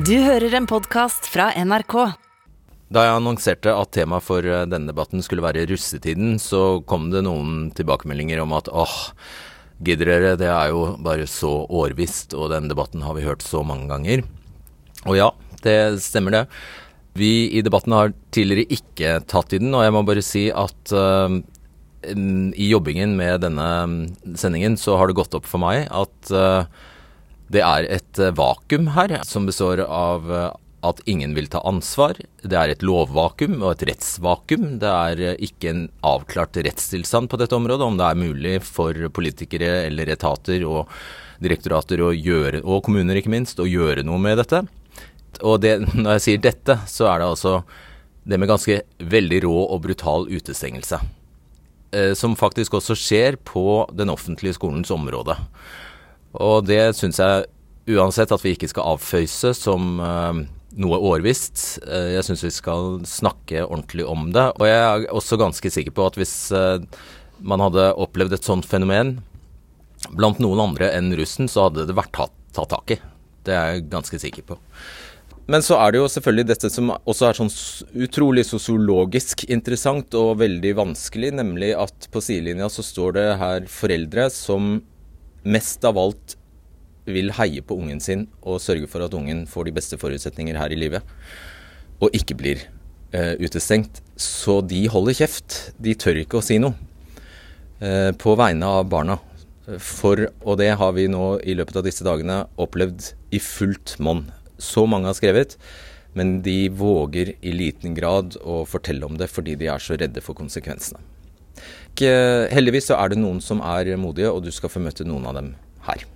Du hører en podkast fra NRK. Da jeg annonserte at temaet for eh, denne debatten skulle være russetiden, så kom det noen tilbakemeldinger om at åh, gidder dere, det er jo bare så årvisst, og den debatten har vi hørt så mange ganger. Og ja, det stemmer det. Vi i debatten har tidligere ikke tatt i den, og jeg må bare si at uh, i jobbingen med denne sendingen så har det gått opp for meg at uh, det er et vakuum her som består av uh, at ingen vil ta ansvar. Det er et lovvakuum og et rettsvakuum. Det er ikke en avklart rettstilstand på dette området, om det er mulig for politikere eller etater og direktorater å gjøre, og kommuner ikke minst, å gjøre noe med dette. Og det, når jeg sier dette, så er det altså det med ganske veldig rå og brutal utestengelse. Eh, som faktisk også skjer på den offentlige skolens område. Og det syns jeg uansett at vi ikke skal avføyse som eh, noe årvisst. Eh, jeg syns vi skal snakke ordentlig om det. Og jeg er også ganske sikker på at hvis eh, man hadde opplevd et sånt fenomen blant noen andre enn russen, så hadde det vært tatt, tatt tak i. Det er jeg ganske sikker på. Men så er det jo selvfølgelig dette som også er sånn utrolig sosiologisk interessant og veldig vanskelig, nemlig at på sidelinja så står det her foreldre som mest av alt vil heie på ungen sin og sørge for at ungen får de beste forutsetninger her i livet, og ikke blir eh, utestengt. Så de holder kjeft. De tør ikke å si noe eh, på vegne av barna. For, og det har vi nå i løpet av disse dagene opplevd i fullt monn. Så mange har skrevet, men de våger i liten grad å fortelle om det fordi de er så redde for konsekvensene. Heldigvis så er det noen som er modige, og du skal få møte noen av dem her.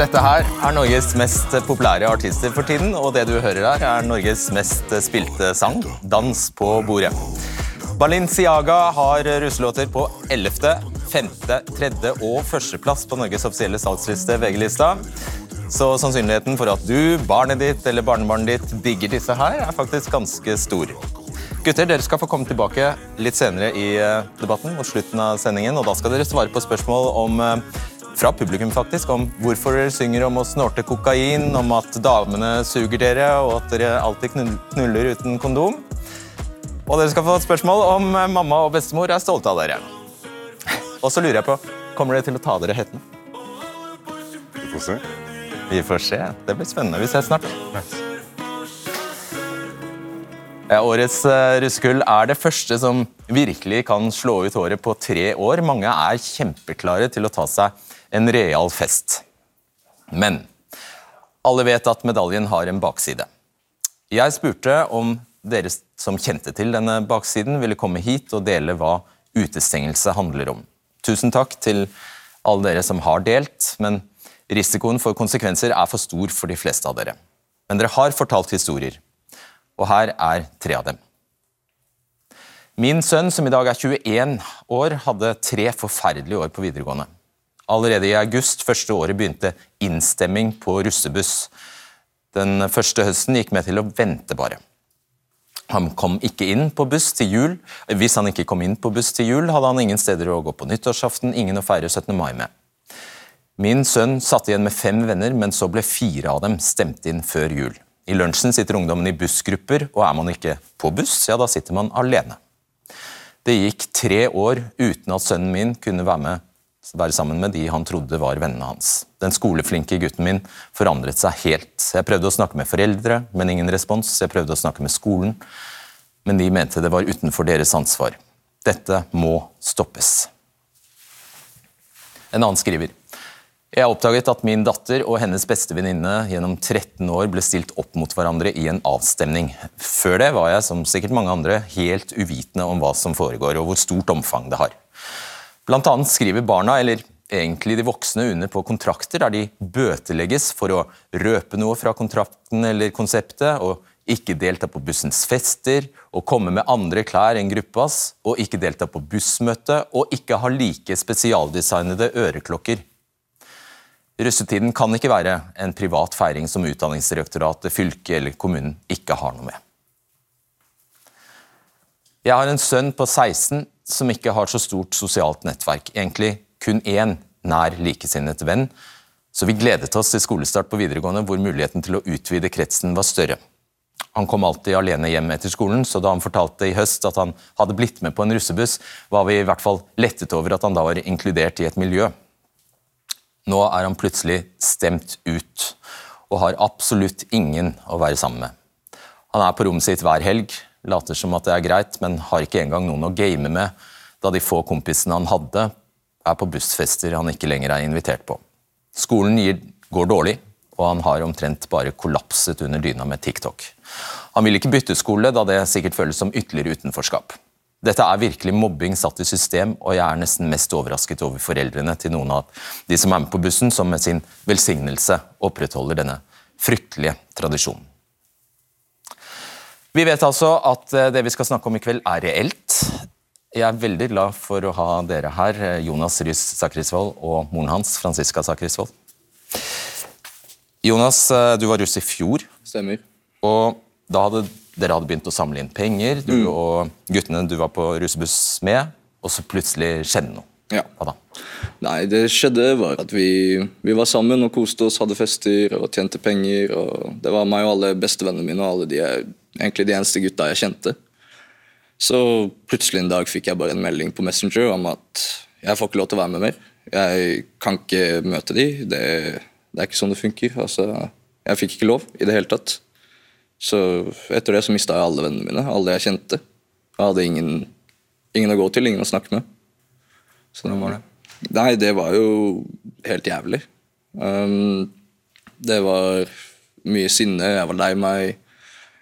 Dette her er Norges mest populære artister for tiden, og det du hører her, er Norges mest spilte sang, 'Dans på bordet'. Balinciaga har russelåter på 11., 5., 3. og 1.-plass på Norges offisielle salgsliste, VG-lista. Så sannsynligheten for at du, barnet ditt eller barnebarnet ditt digger disse her, er faktisk ganske stor. Gutter, dere skal få komme tilbake litt senere i eh, debatten mot slutten av sendingen, og da skal dere svare på spørsmål om eh, fra publikum faktisk, om hvorfor dere synger om å snorte kokain, om at damene suger dere, og at dere alltid knuller uten kondom. Og dere skal få et spørsmål om eh, mamma og bestemor er stolte av dere. Og så lurer jeg på, kommer dere til å ta dere hetten? Vi får se. Vi får se. Det blir spennende. Vi ses snart. Ja, årets uh, russekull er det første som virkelig kan slå ut håret på tre år. Mange er kjempeklare til å ta seg en real fest. Men alle vet at medaljen har en bakside. Jeg spurte om dere som kjente til denne baksiden, ville komme hit og dele hva utestengelse handler om. Tusen takk til alle dere som har delt, men Risikoen for konsekvenser er for stor for de fleste av dere. Men dere har fortalt historier, og her er tre av dem. Min sønn, som i dag er 21 år, hadde tre forferdelige år på videregående. Allerede i august første året begynte innstemming på russebuss. Den første høsten gikk med til å vente, bare. Han kom ikke inn på buss til jul. Hvis han ikke kom inn på buss til jul, hadde han ingen steder å gå på nyttårsaften, ingen å feire 17. mai med. Min sønn satt igjen med fem venner, men så ble fire av dem stemt inn før jul. I lunsjen sitter ungdommen i bussgrupper, og er man ikke på buss, ja, da sitter man alene. Det gikk tre år uten at sønnen min kunne være, med, være sammen med de han trodde var vennene hans. Den skoleflinke gutten min forandret seg helt. Jeg prøvde å snakke med foreldre, men ingen respons. Jeg prøvde å snakke med skolen, men de mente det var utenfor deres ansvar. Dette må stoppes. En annen skriver jeg oppdaget at min datter og hennes beste venninne gjennom 13 år ble stilt opp mot hverandre i en avstemning. Før det var jeg, som sikkert mange andre, helt uvitende om hva som foregår og hvor stort omfang det har. Annet skriver barna, eller egentlig de voksne, under på kontrakter der de bøtelegges for å røpe noe fra kontrakten eller konseptet, og ikke delta på bussens fester, og komme med andre klær enn gruppas, og ikke delta på bussmøte, og ikke ha like spesialdesignede øreklokker Russetiden kan ikke være en privat feiring som Utdanningsdirektoratet, fylket eller kommunen ikke har noe med. Jeg har en sønn på 16 som ikke har så stort sosialt nettverk. Egentlig kun én nær likesinnet venn. Så vi gledet oss til skolestart på videregående, hvor muligheten til å utvide kretsen var større. Han kom alltid alene hjem etter skolen, så da han fortalte i høst at han hadde blitt med på en russebuss, var vi i hvert fall lettet over at han da var inkludert i et miljø. Nå er han plutselig stemt ut, og har absolutt ingen å være sammen med. Han er på rommet sitt hver helg, later som at det er greit, men har ikke engang noen å game med, da de få kompisene han hadde, er på bussfester han ikke lenger er invitert på. Skolen går dårlig, og han har omtrent bare kollapset under dyna med TikTok. Han vil ikke bytte skole, da det sikkert føles som ytterligere utenforskap. Dette er virkelig mobbing satt i system, og jeg er nesten mest overrasket over foreldrene til noen av de som er med på bussen, som med sin velsignelse opprettholder denne fryktelige tradisjonen. Vi vet altså at eh, det vi skal snakke om i kveld, er reelt. Jeg er veldig glad for å ha dere her, eh, Jonas Rys Sakrisvold og moren hans, Franziska Sakrisvold. Jonas, eh, du var russ i fjor, Stemmer. og da hadde dere hadde begynt å samle inn penger, du og guttene du var på russebuss med, og så plutselig skjedde noe. Ja. Hva da? Nei, det skjedde var at vi, vi var sammen og koste oss, hadde fester og tjente penger. og Det var meg og alle bestevennene mine og alle de, egentlig de eneste gutta jeg kjente. Så plutselig en dag fikk jeg bare en melding på Messenger om at jeg får ikke lov til å være med mer. Jeg kan ikke møte de, det, det er ikke sånn det funker. Altså, jeg fikk ikke lov i det hele tatt. Så etter det så mista jeg alle vennene mine, alle jeg kjente. Jeg hadde ingen, ingen å gå til, ingen å snakke med. Så Hvordan var det? Nei, det var jo helt jævlig. Um, det var mye sinne, jeg var lei meg.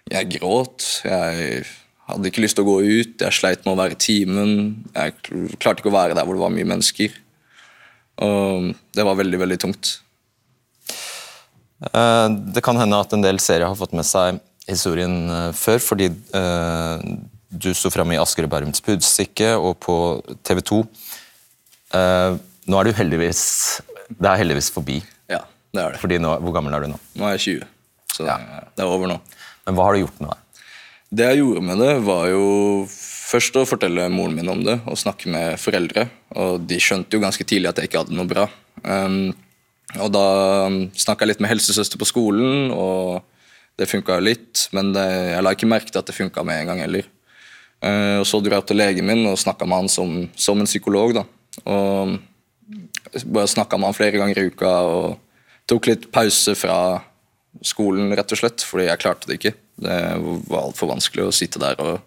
Jeg gråt. Jeg hadde ikke lyst til å gå ut. Jeg sleit med å være i timen. Jeg klarte ikke å være der hvor det var mye mennesker. Og det var veldig, veldig tungt. Eh, Det kan hende at en del seere har fått med seg historien eh, før, fordi eh, du sto fram i Asker og Bærums Budstikke og på TV 2. Nå er du heldigvis Det er heldigvis forbi. Ja, det er det. Fordi nå, Hvor gammel er du nå? Nå er jeg 20, så Ja. det er over nå. Men hva har du gjort med deg? Det jeg gjorde med det, var jo først å fortelle moren min om det og snakke med foreldre. Og de skjønte jo ganske tidlig at jeg ikke hadde noe bra. Um, og da snakka jeg litt med helsesøster på skolen, og det funka jo litt. Men det, jeg la ikke merke til at det funka med en gang heller. Uh, og så dro jeg opp til legen min og snakka med han som, som en psykolog. da. Og bare snakka med han flere ganger i uka og tok litt pause fra skolen, rett og slett, fordi jeg klarte det ikke. Det var altfor vanskelig å sitte der og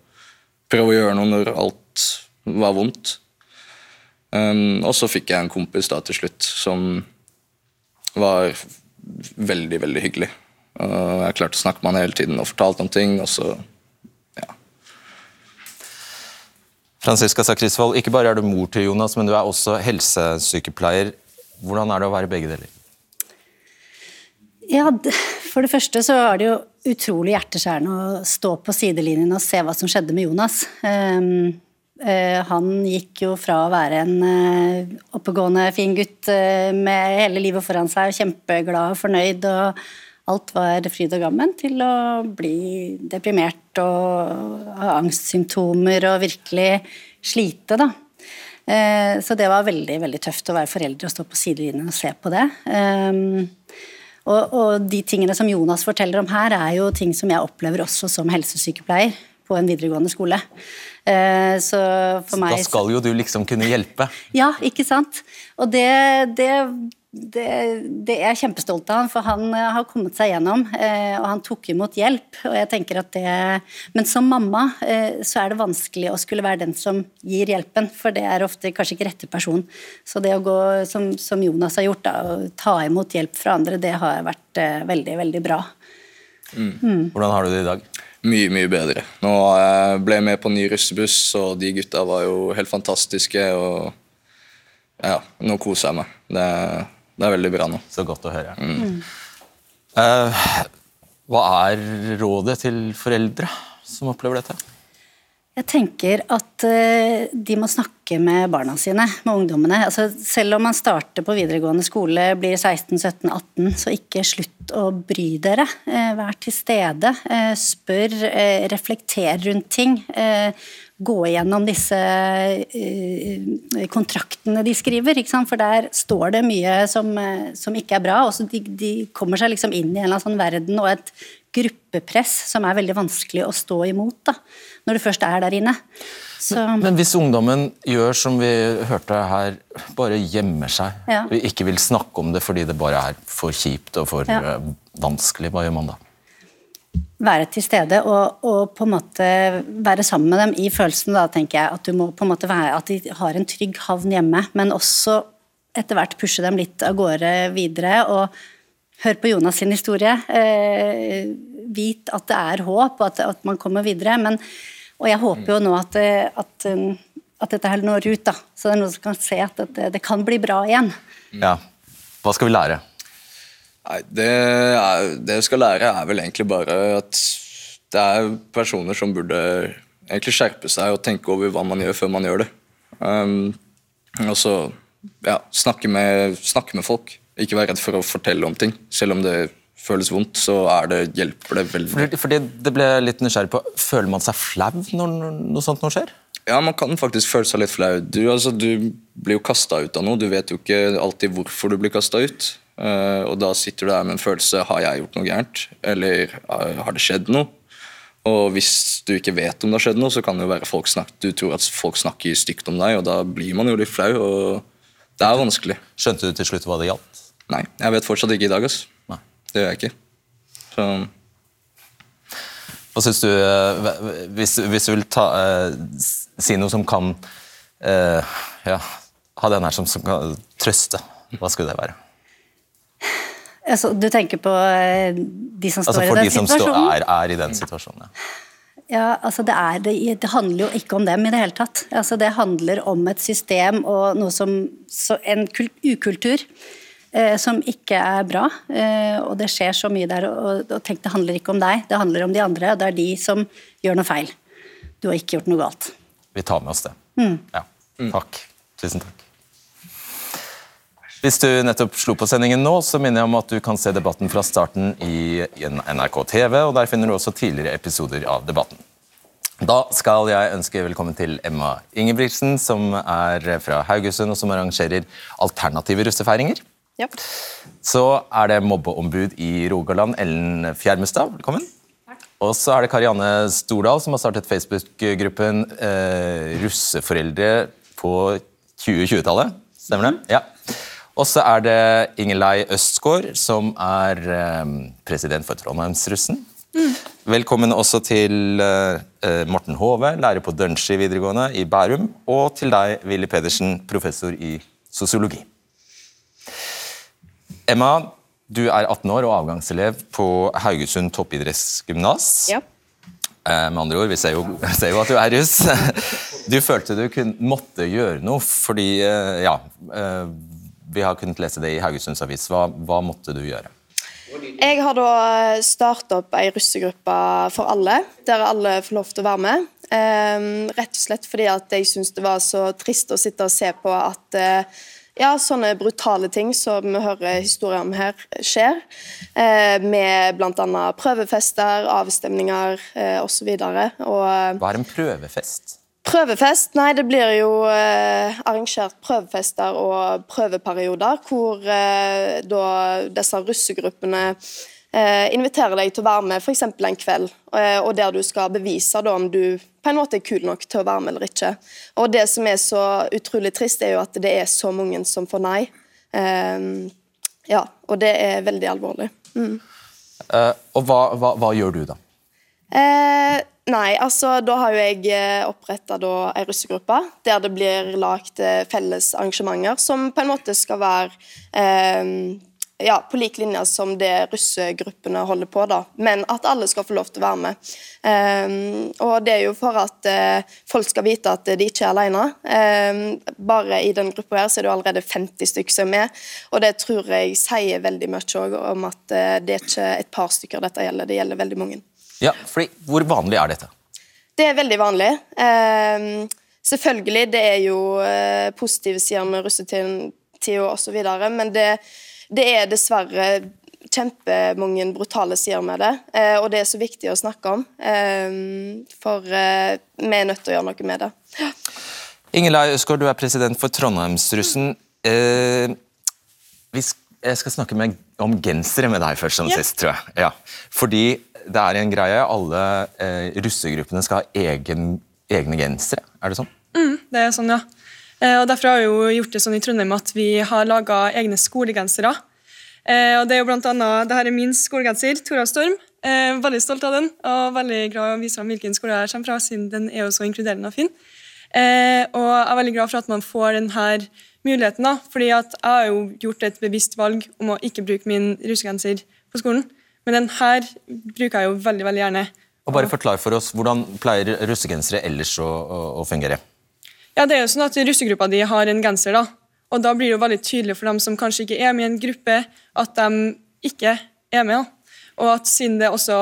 prøve å gjøre noe når alt var vondt. Um, og så fikk jeg en kompis da til slutt som var veldig, veldig hyggelig. Og jeg klarte å snakke med han hele tiden og fortalte om ting, og så ja. Franziska Sakrisvold, ikke bare er du mor til Jonas, men du er også helsesykepleier. Hvordan er det å være begge deler? Ja, for det første så er det jo utrolig hjerteskjærende å stå på sidelinjen og se hva som skjedde med Jonas. Ehm, eh, han gikk jo fra å være en eh, oppegående, fin gutt eh, med hele livet foran seg, kjempeglad og fornøyd, og alt var fryd og gammen, til å bli deprimert og ha angstsymptomer og virkelig slite, da. Så det var veldig veldig tøft å være foreldre og stå på sidelinjen og se på det. Ehm, Og, og de tingene som Jonas forteller om her, er jo ting som jeg opplever også som helsesykepleier på en videregående skole. Eh, Så for meg Da skal jo du liksom kunne hjelpe. ja, ikke sant? Og det, det, det, det er jeg kjempestolt av han, for han eh, har kommet seg gjennom, eh, og han tok imot hjelp. Og jeg tenker at det Men som mamma eh, så er det vanskelig å skulle være den som gir hjelpen, for det er ofte kanskje ikke rette person. Så det å gå som, som Jonas har gjort, da, å ta imot hjelp fra andre, det har vært veldig, veldig bra. Hvordan har du det i dag? Mye, mye bedre. Nå ble jeg med på ny russebuss, og de gutta var jo helt fantastiske. og ja, Nå koser jeg meg. Det, det er veldig bra nå. Så godt å høre. Eh, hva er rådet til foreldre som opplever dette? Jeg tenker at uh, de må snakke med barna sine, med ungdommene. Altså, selv om man starter på videregående skole, blir 16-17-18, så ikke slutt å bry dere. Uh, vær til stede. Uh, spør, reflekter rundt ting. Gå gjennom disse kontraktene de skriver, for der står det mye som, som ikke er bra. og de, de, kommer seg liksom inn i en eller annen sånn verden og et gruppepress som er veldig vanskelig å stå imot da, når du først er der inne. Så... Men, hvis ungdommen gjør som vi hørte her, bare gjemmer seg, ja. ikke vil snakke om det fordi det bare er for kjipt og for ja. uh, vanskelig, hva gjør man da? Være til stede og, og, på en måte være sammen med dem i følelsen. Da, tenker jeg, At du må på en måte være, at de har en trygg havn hjemme, men også etter hvert pushe dem litt av gårde videre. og hør på Jonas sin historie. Eh, vit at det er håp, og at, at man kommer videre. Men, og jeg håper jo nå at, at, at dette her når ut, da. Så det er noen som kan se at det, det kan bli bra igjen. Ja. Hva skal vi lære? Nei, det, er, det jeg skal lære, er vel egentlig bare at det er personer som burde egentlig skjerpe seg og tenke over hva man gjør, før man gjør det. Um, og så ja, snakke med, snakke med folk. Ikke være redd for å fortelle om ting. Selv om det føles vondt, så det, hjelper det veldig. Fordi, fordi det ble litt nysgjerrig på, Føler man seg flau når noe sånt noe skjer? Ja, man kan faktisk føle seg litt flau. Du, altså, du blir jo kasta ut av noe. Du vet jo ikke alltid hvorfor du blir kasta ut. Uh, og da sitter du der med en følelse har jeg gjort noe gærent, eller uh, har det skjedd noe? Og hvis du ikke vet om det har skjedd noe, så kan det jo være folk snakke, du tror at folk snakker stygt om deg, og da blir man jo litt flau. og Det er vanskelig. Skjønte du til slutt hva det gjaldt? Nei, jeg vet fortsatt ikke i dag. ass. Nei. Det gjør jeg ikke. Så... Hva syns du eh, hvis, hvis, du vil ta, eh, si noe som kan eh, ja, ha den her som, som, kan trøste, hva skulle det være? Altså, du tenker på de som står altså i den de situasjonen? Som er, er, i den situasjonen, ja. Ja, altså det, er, det, det, handler jo ikke om dem i det hele tatt. Altså det handler om et system og noe som En ukultur Eh, som ikke er bra. Eh, og det skjer så mye der. Og, og tenk, det handler ikke om deg, det handler om de andre. Og det er de som gjør noe feil. Du har ikke gjort noe galt. Vi tar med oss det. Mm. Ja. Takk. Tusen takk. Hvis du nettopp slo på sendingen nå, så minner jeg om at du kan se debatten fra starten i NRK TV, og der finner du også tidligere episoder av debatten. Da skal jeg ønske velkommen til Emma Ingebrigtsen, som er fra Haugesund, og som arrangerer alternative russefeiringer. Ja. Så er det mobbeombud i Rogaland, Ellen Fjermestad. Velkommen. Takk. Og så er det Karianne Stordal som har startet Facebook-gruppen eh, Russeforeldre på 2020-tallet. Stemmer det? Ja. Og så er det Ingelei Østgaard, som er eh, president for Trondheimsrussen. Mm. Velkommen også til eh, Morten Hove, lærer på Dønski videregående i Bærum. Og til deg, Willy Pedersen, professor i sosiologi. Emma, du er 18 år og avgangselev på Haugesund toppidrettsgymnas. Ja. Eh, med andre ord, vi ser jo, ser jo, at du er russ. Du følte du kun, måtte gjøre noe fordi eh, Ja, eh, vi har kunnet lese det i Haugesunds Avis. Hva, hva måtte du gjøre? Jeg har da starta opp ei russegruppe for alle, der alle får lov til å være med. rett og slett fordi at jeg syns det var så trist å sitte og se på at ja, sånne brutale ting som vi hører historier om her, skjer. Eh, med bl.a. prøvefester, avstemninger eh, osv. Eh, Hva er en prøvefest? Prøvefest? Nei, det blir jo eh, arrangert prøvefester og prøveperioder hvor eh, da disse russegruppene eh, inviterer deg til å være med f.eks. en kveld, eh, og der du skal bevise da, om du på en måte er kul nok til å være med eller ikke. Og Det som er så utrolig trist, er jo at det er så mange som får nei. Eh, ja, og det er veldig alvorlig. Mm. Uh, og hva, hva, hva, gjør du, da? Eh, nei, altså da har jo jeg eh, oppretta ei russegruppe der det blir lagt eh, felles arrangementer som på en måte skal være eh, ja, på lik linje som det russegruppene holder på, da. Men at alle skal få lov til å være med. Eh, og det er jo for at eh, folk skal vite at de ikke er alene. Um, bare i den gruppa her så er det jo allerede 50 stykker som er med, og det tror jeg sier veldig mye om at det er ikke et par stykker dette gjelder, det gjelder veldig mange. Ja, fordi Hvor vanlig er dette? Det er veldig vanlig. Eh, selvfølgelig, det er jo eh, positive sider med russetida osv., men det, det, er dessverre kjempemange brutale sider med det, eh, og det er så viktig å snakke om. Eh, for eh, vi er nødt til å gjøre noe med det. Ja. Ingelai Øsgaard, du er president for Trondheimsrussen. Eh, jeg skal snakke med, om gensere med deg først som ja. sist, tror jeg. Ja. Fordi det er en greie. Alle eh, russegruppene skal ha egen, egne gensere. Er det sånn? Mm, det er sånn, ja. Eh, og Derfor har vi jo gjort det sånn i Trondheim at vi har laga egne skolegensere. Eh, og det er jo blant annet, det her er min skolegenser, Tora Storm. Eh, veldig stolt av den, og veldig glad å vise fram hvilken skole jeg kommer fra, siden den er jo så inkluderende og fin. Eh, og jeg er veldig glad for at man får denne muligheten, da, fordi at jeg har jo gjort et bevisst valg om å ikke bruke min russegenser på skolen. Men den her bruker jeg jo veldig veldig gjerne. Og bare Forklar for oss, Hvordan pleier russegensere ellers å, å, å, fungere? Ja, det er jo sånn at Russegruppa di har en genser, da. og da blir det jo veldig tydelig for dem som kanskje ikke er med i en gruppe, at de ikke er med. Da. Og at siden det også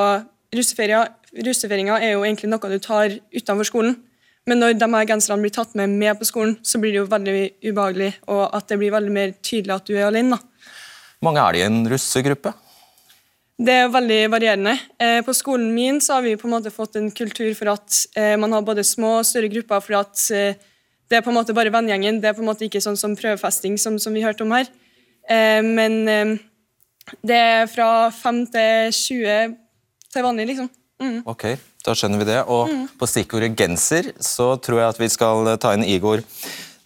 Russefeiringa er jo egentlig noe du tar utenfor skolen. Men når de her genserne blir tatt med med på skolen, så blir det jo veldig ubehagelig, og at det blir veldig mer tydelig at du er alene. da. mange er det i en russegruppe? Det er veldig varierende. Eh, på skolen min så har vi på en måte fått en kultur for at eh, man har både små og større grupper, for at eh, det er på en måte bare vennegjengen. Det er på en måte ikke sånn som prøvefesting, som, som vi hørte om her. men det er fra 5 til 20 til vanlig, liksom. Mm. Ok, da skjønner vi det. Og mm. på stikkordet genser så tror jeg at vi skal ta inn Igor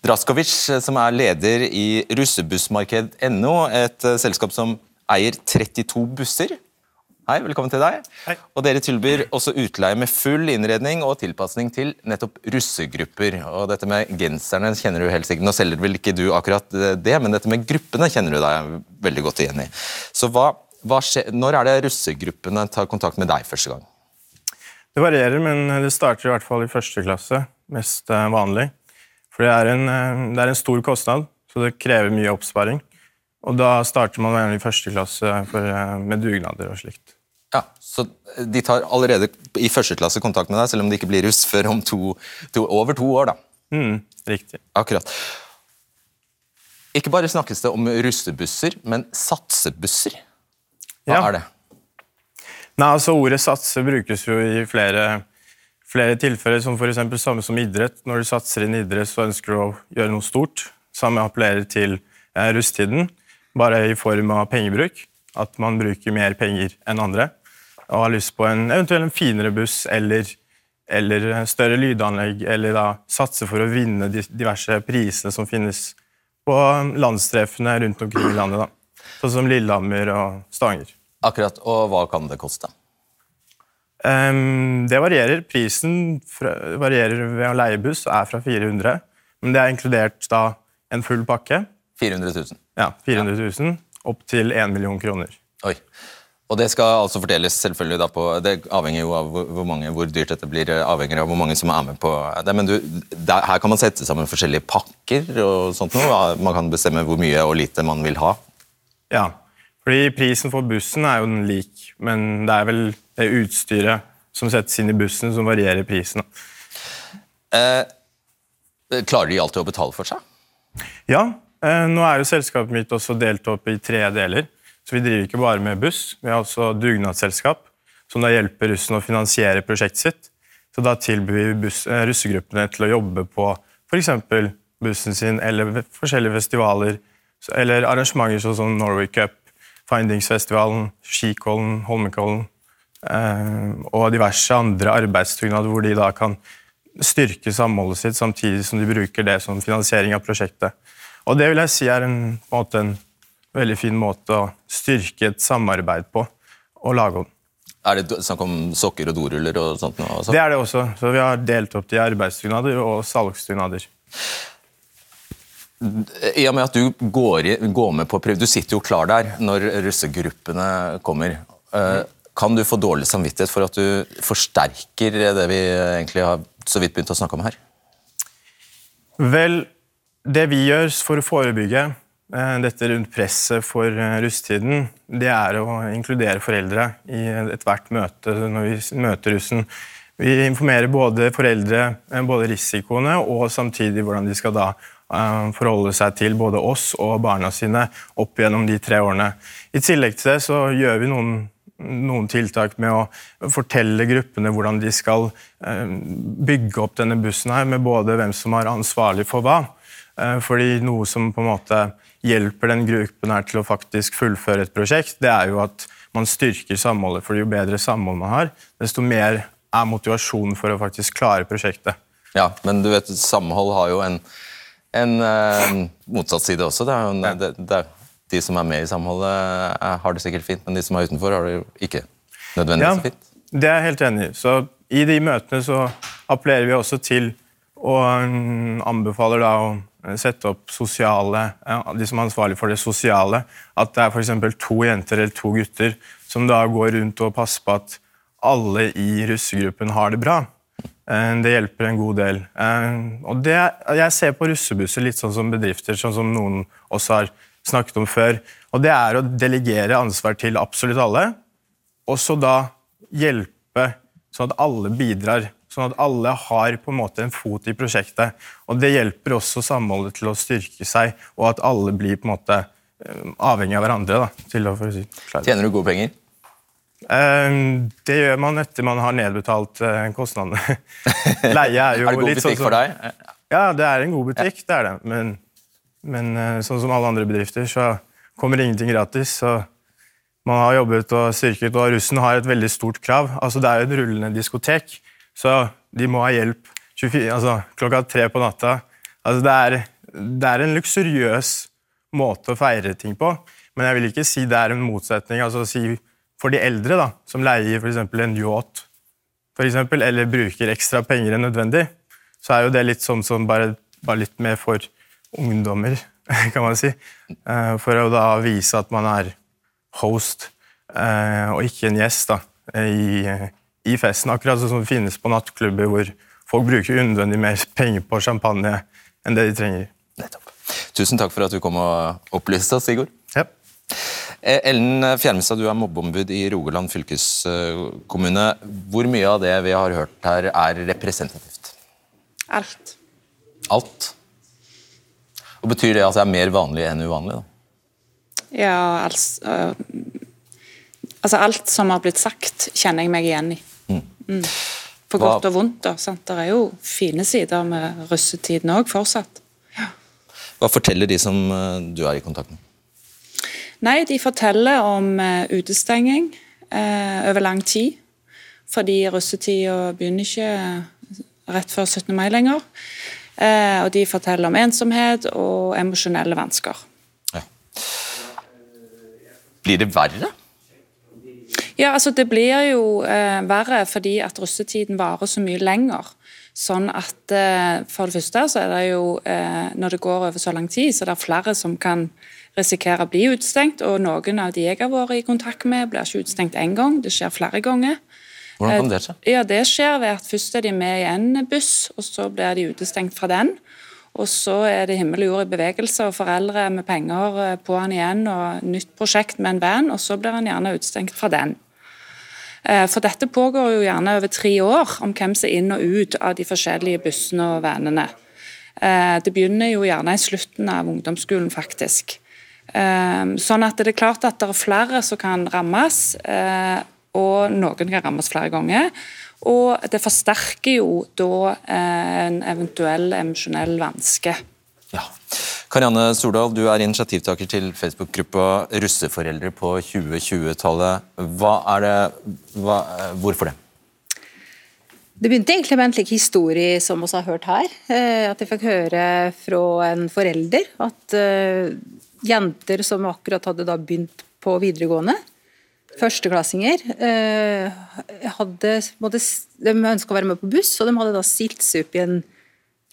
Draskovic, som er leder i russebussmarked.no, et selskap som eier 32 busser. Hei, velkommen til deg. Hei. Og Dere tilbyr også utleie med full innredning og tilpasning til nettopp russegrupper. Og dette med genserne kjenner du helt sikkert. Nå selger vel ikke du akkurat det, men dette med gruppene kjenner du deg veldig godt igjen i. Så hva, hva skje, Når er det russegruppene tar kontakt med deg første gang? Det varierer, men det starter i hvert fall i første klasse. Mest eh, vanlig. For det er en, eh, det er en stor kostnad, så det krever mye oppsparing. Og da starter man gjerne i første klasse for, eh, med dugnader og slikt. Ja, Så de tar allerede i første klasse kontakt med deg, selv om de ikke blir russ før om to, to, over to år? da. Mm, riktig. Akkurat. Ikke bare snakkes det om russebusser, men satsebusser. Hva ja. er det? Nei, altså Ordet satse brukes jo i flere, flere tilfeller, som f.eks. samme som idrett. Når du satser inn i idrett, så ønsker du å gjøre noe stort. Samme appellerer til eh, russetiden bare i form av pengebruk. At man bruker mer penger enn andre og har lyst på en eventuelt en finere buss eller, eller større lydanlegg, eller da satse for å vinne de diverse prisene som finnes på landstreffene rundt omkring i landet. da. Sånn som Lillehammer og Stavanger. Akkurat, Og hva kan det koste? Um, det varierer. Prisen fra, varierer ved å leie buss og er fra 400 men det er inkludert da en full pakke. 400 000? Ja, 400 000 opp til 1 million kroner. Oi. Og Det skal altså fordeles selvfølgelig da på Det avhenger jo av hvor, mange, hvor dyrt dette blir, avhenger av hvor mange som er med på det. Men du, der, her kan man sette sammen forskjellige pakker og sånt noe. Man kan bestemme hvor mye og lite man vil ha. Ja, fordi prisen for bussen er jo den lik, men det er vel det utstyret som settes inn i bussen, som varierer prisen. Eh, klarer de alltid å betale for seg? Ja, Eh, nå er jo selskapet mitt også delt opp i tre deler. Så Vi driver ikke bare med buss, vi har også dugnadsselskap, som da hjelper russen å finansiere prosjektet sitt. Så Da tilbyr vi buss, russegruppene til å jobbe på f.eks. bussen sin eller forskjellige festivaler eller arrangementer sånn som Norway Cup, Findingsfestivalen, Skikollen, Holmenkollen eh, og diverse andre arbeidsdugnader hvor de da kan styrke samholdet sitt samtidig som de bruker det som finansiering av prosjektet. Og det vil jeg si er en, en, måte, en veldig fin måte å styrke et samarbeid på og lage om. Er det snakk om sokker og doruller og sånt? Også? Det er det også. Så vi har delt opp til arbeidsdugnader og salgsdugnader. I og med at du går, i, går, med på prøve, Du sitter jo klar der når russegruppene kommer. Eh, kan du få dårlig samvittighet for at du forsterker det vi egentlig har så vidt begynt å snakke om her? Vel, det vi gjør for å forebygge eh, dette rundt presset for eh, russetiden, det er å inkludere foreldre i ethvert møte når vi møter russen. Vi informerer både foreldre eh, både risikoene og samtidig hvordan de skal da forholde seg til både oss og barna sine opp gjennom de tre årene. I tillegg til det så gjør vi noen, noen tiltak med å fortelle gruppene hvordan de skal bygge opp denne bussen her, med både hvem som er ansvarlig for hva. Fordi noe som på en måte hjelper den gruppen her til å faktisk fullføre et prosjekt, det er jo at man styrker samholdet. For jo bedre samhold man har, desto mer er motivasjonen for å faktisk klare prosjektet. Ja, men du vet, samhold har jo en, en uh, motsatt side også. Det er jo, ja. det, det de som er med i samholdet, er, har det sikkert fint, men de som er utenfor, har det jo ikke nødvendigvis ja, fint. Det er jeg helt enig i. Så I de møtene så appellerer vi også til og um, anbefaler da å sette opp sosiale, de som er ansvarlig for det sosiale. At det er f.eks. to jenter eller to gutter som da går rundt og passer på at alle i russegruppen har det bra. Eh, det hjelper en god del. Eh, og det, jeg ser på russebusser litt sånn som bedrifter, sånn som noen også har snakket om før. Og det er å delegere ansvar til absolutt alle, og så da hjelpe sånn at alle bidrar. Sånn at alle har på en måte en fot i prosjektet. Og det hjelper også samholdet til å styrke seg, og at alle blir på en måte eh, avhengig av hverandre. Da, til å, si, Tjener du gode penger? Ehm, det gjør man etter man har nedbetalt eh, kostnadene. Leie er jo er det god butikk sånn for deg? Ja, det er en god butikk, det er det. Men, men, eh, sånn som alle andre bedrifter, så kommer ingenting gratis. så Man har jobbet og styrket, og russen har et veldig stort krav. Altså, Det er jo et rullende diskotek, så de må ha hjelp 24, altså, klokka tre på natta. Altså, det, er, det er en luksuriøs måte å feire ting på, men jeg vil ikke si det er en motsetning. altså si for de eldre da, som leier f.eks. en yacht for eksempel, eller bruker ekstra penger enn nødvendig, så er jo det litt sånn som bare, bare litt mer for ungdommer, kan man si. Eh, for å da vise at man er host eh, og ikke en gjest da, i, i festen. Akkurat sånn som det finnes på nattklubber hvor folk bruker unødvendig mer penger på champagne enn det de trenger. Nettopp. Tusen takk for at du kom og opplyste oss, Sigurd. Ja. Eh, Ellen Fjermestad, du er mobbeombud i Rogaland fylkeskommune. Hvor mye av det vi har hørt her, er representativt? Alt. Alt? Og Betyr det at det er mer vanlig enn uvanlig? da? Ja, altså, altså Alt som har blitt sagt, kjenner jeg meg igjen i. Mm. Mm. Hva? godt og vondt. da, sant? Det er jo fine sider med russetiden òg, fortsatt. Ja. Hva forteller de som eh, du er i kontakt med? Nei, de forteller om uh, utestenging eh, over lang tid. Fordi russetida begynner ikke eh, rett før 17. mai lenger. Eh, og de forteller om ensomhet og emosjonelle vansker. Ja. Blir det verre? Ja, altså Det blir jo verre fordi at russetiden varer så mye lenger. Sånn at For det første så er det jo, når det går over så lang tid, så er det flere som kan risikere å bli utstengt. Og noen av de jeg har vært i kontakt med, blir ikke utstengt én gang, det skjer flere ganger. Hvordan kan det skje? Ja, Det skjer ved at først er de med i en buss, og så blir de utestengt fra den. Og så er det himmel og jord i bevegelse, og foreldre med penger eh, på han igjen, og nytt prosjekt med en van, og så blir han gjerne utestengt fra den. Eh, for dette pågår jo gjerne over tre år, om hvem som er inn og ut av de forskjellige bussene og vanene. Eh, det begynner jo gjerne i slutten av ungdomsskolen, faktisk. Ehm, sånn at det er klart at det er flere som kan rammes, eh, og noen kan rammes flere ganger. Og det forsterker jo da eh, en eventuell emosjonell vanske. Karianne Stordal, du er initiativtaker til Facebook-gruppa Russeforeldre på 2020-tallet. Hva er det, hva, hvorfor det? Det begynte egentlig med en slik historie som vi har hørt her. Eh, at jeg fikk høre fra en forelder at jenter som akkurat hadde begynt på videregående, førsteklassinger, eh, hadde, måtte, de ønska å være med på buss, og de hadde da stilt seg opp i en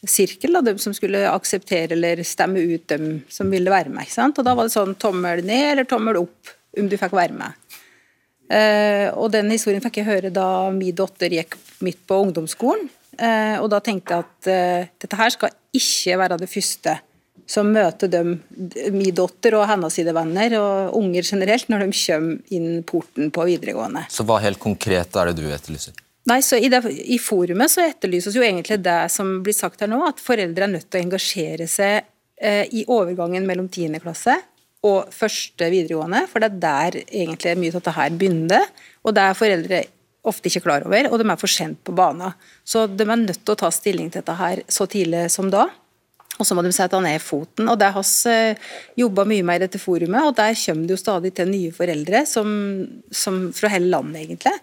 sirkel, da, de som skulle akseptere eller stemme ut dem som ville være med. Og Da var det sånn tommel ned eller tommel opp om du fikk være med. Uh, og Den historien fikk jeg høre da min datter gikk midt på ungdomsskolen. Uh, og Da tenkte jeg at dette her skal ikke være det første som møter dem, min datter og hennes sine venner og unger generelt når de kommer inn porten på videregående. Så hva helt konkret er det du etterlyser? Nei, så i, det, I forumet så etterlyses jo egentlig det som blir sagt her nå, at foreldre er nødt til å engasjere seg eh, i overgangen mellom 10. klasse og første videregående, for det er der egentlig mye av dette her begynner. Og det er foreldre ofte ikke klar over, og de er for sent på banen. Så de er nødt til å ta stilling til dette her så tidlig som da. Og så må de sette ned foten. og Der har vi eh, jobba mye med i dette forumet, og der kommer det jo stadig til nye foreldre som, som fra hele landet, egentlig.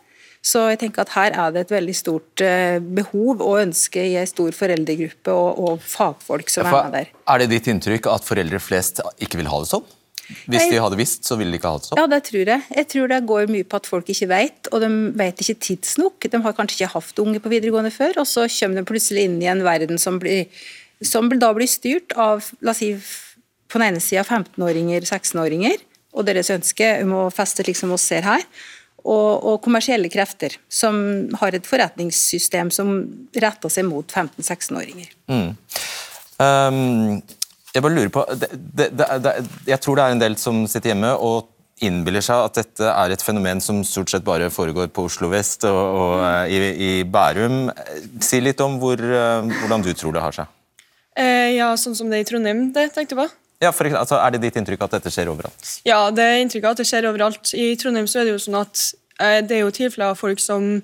Så jeg tenker at her er det et veldig stort eh, behov og ønske i en stor foreldregruppe og, og fagfolk som ja, er med der. Er det ditt inntrykk at foreldre flest ikke vil ha det sånn? Hvis de hadde visst, så ville de ikke ha det sånn? Ja, det tror jeg. Jeg tror det går mye på at folk ikke vet, og de vet ikke tidsnok. De har kanskje ikke hatt unge på videregående før, og så kommer de plutselig inn i en verden som, blir, som da blir styrt av la oss si, på den ene sida 15-åringer, 16-åringer, og deres ønske om å feste slik som oss ser her. Og, og, kommersielle krefter, som har et forretningssystem som retter seg mot 15-16-åringer. Mm. Um, jeg bare lurer på, det, det, det, jeg tror det er en del som sitter hjemme og innbiller seg at dette er et fenomen som stort sett bare foregår på Oslo vest og, og uh, i, i, Bærum. Si litt om hvor, uh, hvordan du tror det har seg. Uh, ja, sånn som det i Trondheim, det tenkte jeg på. Ja, for, altså, Er det ditt inntrykk at dette skjer overalt? Ja, det er inntrykket at det skjer overalt. I Trondheim så er det jo sånn at det er jo tilfeller av folk som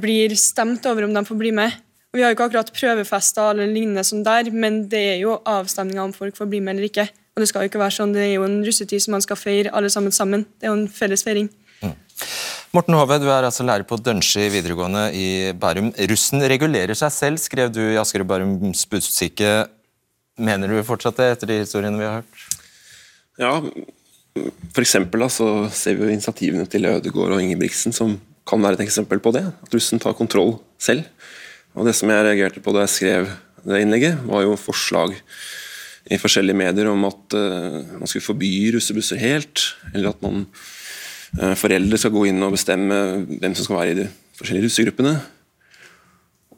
blir stemt over om de får bli med. Vi har jo ikke akkurat prøvefester eller lignende som der, men det er jo avstemninger om folk får bli med eller ikke. Og Det skal jo ikke være sånn, det er jo en russetid som man skal feire alle sammen sammen. Det er jo en felles feiring. Mm. Morten Hove, du er altså lærer på Dønski videregående i Bærum. Russen regulerer seg selv, skrev du i Asker og Bærums Budstikke. Mener du fortsatt det, etter de historiene vi har hørt? Ja, for da, så ser vi jo initiativene til Ødegård og Ingebrigtsen som kan være et eksempel på det. At russen tar kontroll selv. Og Det som jeg reagerte på da jeg skrev det innlegget, var jo forslag i forskjellige medier om at uh, man skulle forby russebusser helt, eller at man, uh, foreldre skal gå inn og bestemme hvem som skal være i de forskjellige russegruppene.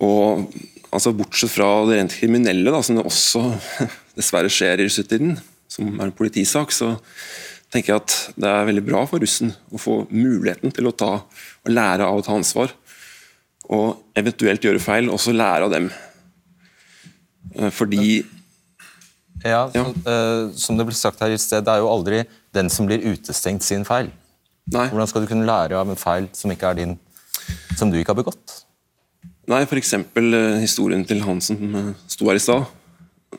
Og altså Bortsett fra det rent kriminelle, da, som det også dessverre skjer i russetiden, som er en politisak, så tenker jeg at det er veldig bra for russen å få muligheten til å ta og lære av å ta ansvar og eventuelt gjøre feil, også lære av dem. Eh, fordi ja, så, uh, Som det ble sagt her i sted, det er jo aldri den som blir utestengt sin feil. Nei. Hvordan skal du kunne lære av en feil som ikke er din, som du ikke har begått? Nei, f.eks. Uh, historien til han som uh, sto her i stad,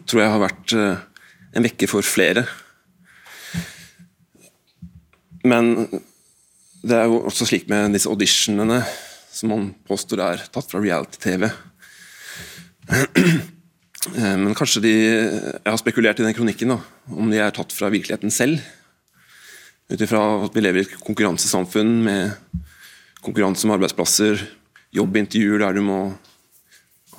tror jeg har vært uh, en vekker for flere. Men det er jo også slik med disse auditionene som man påstår er tatt fra reality-TV. Eh, men kanskje de Jeg har spekulert i den kronikken, da, om de er tatt fra virkeligheten selv. Ut ifra at vi lever i et konkurransesamfunn med konkurranse om arbeidsplasser, jobbintervjuer der du må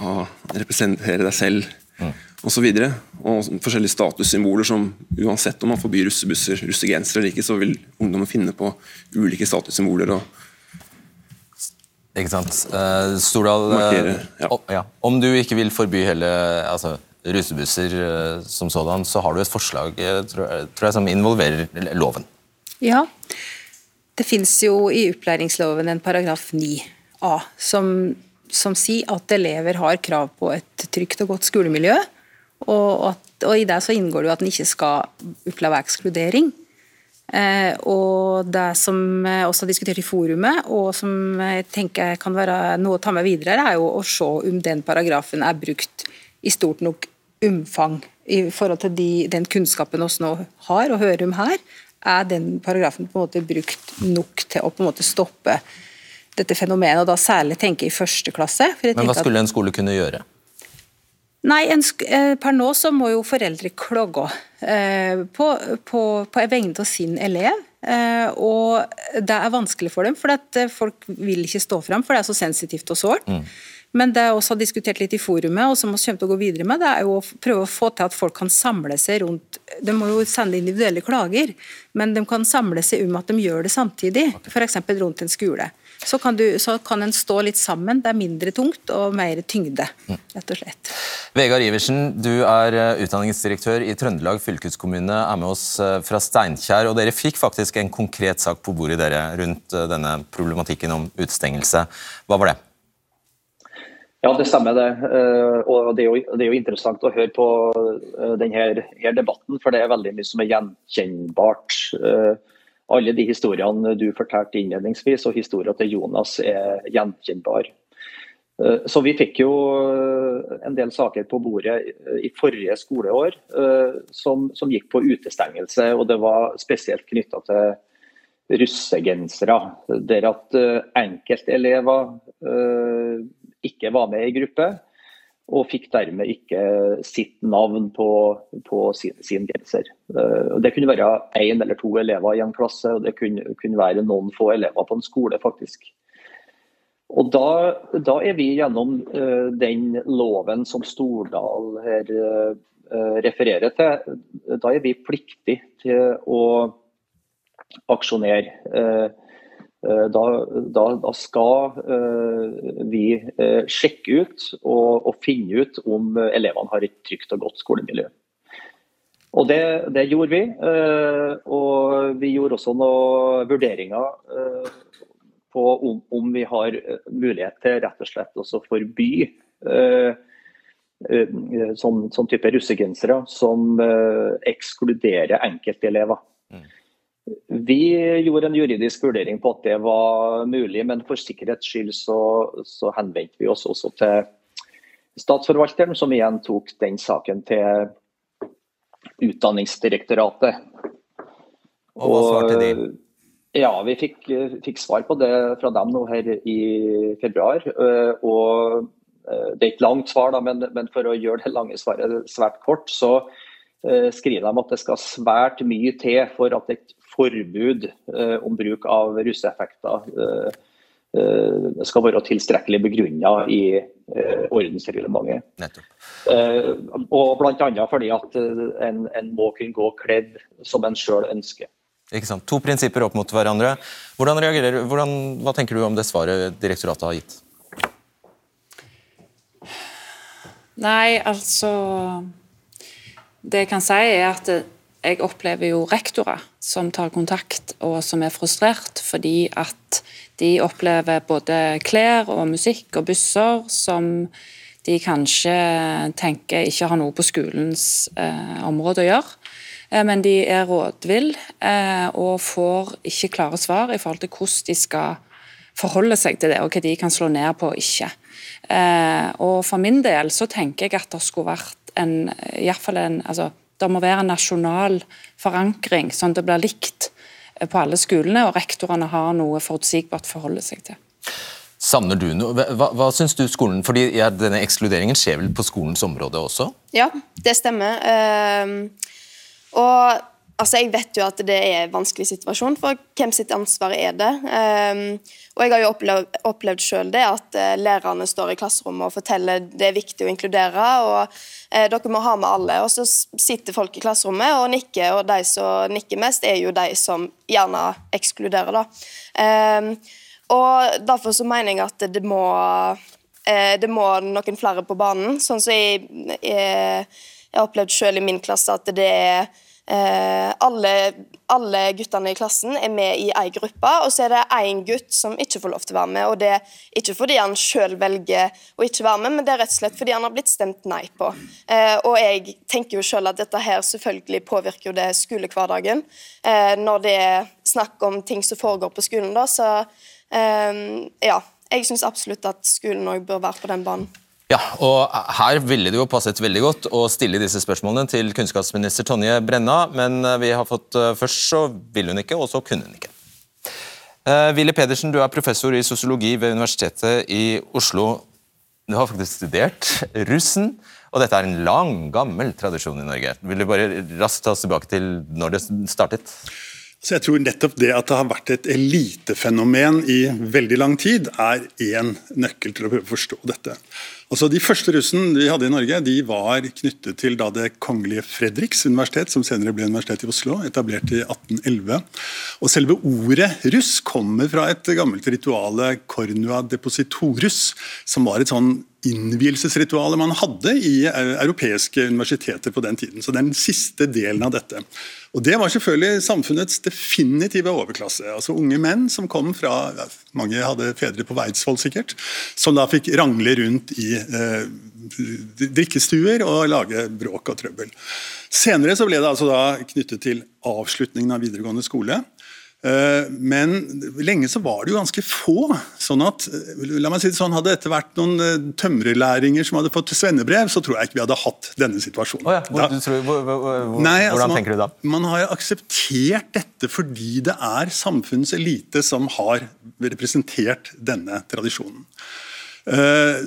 ha, representere deg selv mm. osv. Og, og forskjellige statussymboler som uansett om man forbyr russebusser, russegensere eller ikke, så vil ungdommen finne på ulike statussymboler. og ikke sant. Uh, Stordal, uh, ja. Oh, ja. om du ikke vil forby hele altså, russebusser uh, som sådan, så har du et forslag tror jeg, tror jeg, som involverer loven. Ja. Det fins jo i opplæringsloven en paragraf 9a som, som, sier at elever har krav på et trygt og godt skolemiljø. Og, at, og i det så inngår det jo at en ikke skal oppleve ekskludering. Eh, og det som jeg også har diskutert i forumet, og som jeg tenker kan være noe å ta med videre, er jo å se om den paragrafen er brukt i stort nok omfang i forhold til de, den kunnskapen vi nå har og hører om her. Er den paragrafen på en måte brukt nok til å på en måte stoppe dette fenomenet, og da særlig tenke i første klasse? Men hva skulle en skole kunne gjøre? Nei, en, eh, Per nå så må jo foreldre klogge eh, på, på, på vegne av sin elev. Eh, og det er vanskelig for dem, for at eh, folk vil ikke stå fram, for det er så sensitivt og sårt. Mm. Men det jeg også har diskutert litt i forumet, og som vi kommer til å gå videre med, det er jo å prøve å få til at folk kan samle seg rundt De må jo sende individuelle klager, men de kan samle seg om at de gjør det samtidig, f.eks. rundt en skole så kan, du, så kan en stå litt sammen. Det er mindre tungt og mer tyngde, rett og slett. Vegard Iversen, du er eh, utdanningsdirektør i Trøndelag fylkeskommune, er med oss eh, fra Steinkjer. og Dere fikk faktisk en konkret sak på bordet dere rundt eh, denne problematikken om utestengelse. Hva var det? Ja, det stemmer det. Eh, og det er, jo, det er jo interessant å høre på denne denne debatten, for det er veldig mye som er gjenkjennbart. Eh, alle de historiene du fortalte innledningsvis, og historien til Jonas er gjenkjennbar. Så Vi fikk jo en del saker på bordet i forrige skoleår som, som gikk på utestengelse. og Det var spesielt knytta til russegensere. Der at enkeltelever ikke var med i gruppe, og fikk dermed ikke sitt navn på, på sin, sin, genser. Eh, det kunne være én eller to elever i en klasse, og det kunne, kunne, være noen få elever på en skole, faktisk. Og Da, da er vi gjennom uh, den loven som Stordal her uh, refererer til, da er vi pliktig til å aksjonere. Eh, da, da, da, skal uh, vi uh, sjekke ut og, og, finne ut om elevene har et trygt og godt skolemiljø. Og Det, det gjorde vi. Og vi gjorde også noen vurderinger på om, om, vi har mulighet til rett og slett å forby sånn, sånn, type russegensere som ekskluderer enkeltelever. Mm. Vi gjorde en juridisk vurdering på at det var mulig, men for sikkerhets skyld så, så henvendte vi oss også til Statsforvalteren, som igjen tok den saken til Utdanningsdirektoratet. Og hva svarte de? Ja, Vi fikk, fikk, svar på det fra dem nå her i februar. Eh, og eh, Det er ikke langt svar, da, men, men for å gjøre det lange svaret svært kort, så eh, skriver de at det skal svært mye til for at et forbud eh, om bruk av russeeffekter eh, eh, skal være tilstrekkelig begrunnet i ordensreglementet. og Bl.a. fordi at en, en, må kunne gå kledd som en sjøl ønsker. Ikke sant? To prinsipper opp mot hverandre. Hvordan reagerer, hvordan, hva tenker du om det svaret direktoratet har gitt? Nei, altså Det jeg kan si, er at jeg opplever jo rektorer som tar kontakt og som er frustrert fordi at de opplever både klær og musikk og busser som de kanskje tenker ikke har noe på skolens eh, område å gjøre. Eh, men de er rådvill eh, og får ikke klare svar i forhold til hvordan de skal forholde seg til det, og hva de kan slå ned på og ikke. Eh, og For min del så tenker jeg at det skulle vært en, i fall en altså, det må være en nasjonal forankring, sånn at det blir likt eh, på alle skolene, og rektorene har noe forutsigbart å forholde seg til. Savner du noe? Hva, hva syns du skolen Fordi ja, denne ekskluderingen skjer vel på skolens område også? Ja, det stemmer. Uh, og Altså, Jeg vet jo at det er en vanskelig situasjon, for hvem sitt ansvar er det? Um, og Jeg har jo opplevd, opplevd selv det at uh, lærerne står i klasserommet og forteller det er viktig å inkludere, og uh, dere må ha med alle. Og så sitter folk i klasserommet og nikker, og de som nikker mest, er jo de som gjerne ekskluderer. da. Um, og Derfor så mener jeg at det må, uh, det må noen flere på banen. Sånn som jeg, jeg, har opplevd selv i min klasse at det er Eh, alle, alle, guttene i klassen er med i ei gruppe, og så er det én gutt som ikke får lov til å være med. og Det er ikke fordi han sjøl velger å ikke være med, men det er rett og slett fordi han har blitt stemt nei på. Eh, og Jeg tenker jo selv at dette her selvfølgelig påvirker jo det skolehverdagen. Eh, når det er snakk om ting som foregår på skolen, da, så ja. Jeg syns absolutt at skolen òg bør være på den banen. Ja, og Her ville det jo passet veldig godt å stille disse spørsmålene til kunnskapsminister Tonje Brenna, men eh, vi har fått eh, først så vil hun ikke, og så kunne hun ikke. Ville Pedersen, du er professor i sosiologi ved Universitetet i Oslo. Du har faktisk studert russen, og dette er en lang, gammel tradisjon i Norge. Vil du bare raskt ta oss tilbake til når det startet? Så jeg tror nettopp det at det har vært et elitefenomen i veldig lang tid, er én nøkkel til å prøve å forstå dette. Altså De første russen vi hadde i Norge, de var knyttet til da det kongelige Fredriks universitet, som senere ble Universitetet i Oslo, etablert i 1811. Og Selve ordet russ kommer fra et gammelt rituale, cornua depositorus, som var et sånn innvielsesritualet man hadde i europeiske universiteter på den tiden. Så det er den siste delen av dette. Og Det var selvfølgelig samfunnets definitive overklasse. altså Unge menn som kom fra Mange hadde fedre på veidsvoll sikkert. Som da fikk rangle rundt i eh, drikkestuer og lage bråk og trøbbel. Senere så ble det altså da knyttet til avslutningen av videregående skole. Eh, men lenge så var det jo ganske få. sånn at, eh, la meg si det sånn, Hadde dette vært noen tømrerlæringer som hadde fått svennebrev, så tror jeg ikke vi hadde hatt denne situasjonen. Oh ja, hvor, da, tror, hvor, hvor, nei, altså, hvordan man, tenker du da? Man har akseptert dette fordi det er samfunnets elite som har representert denne tradisjonen.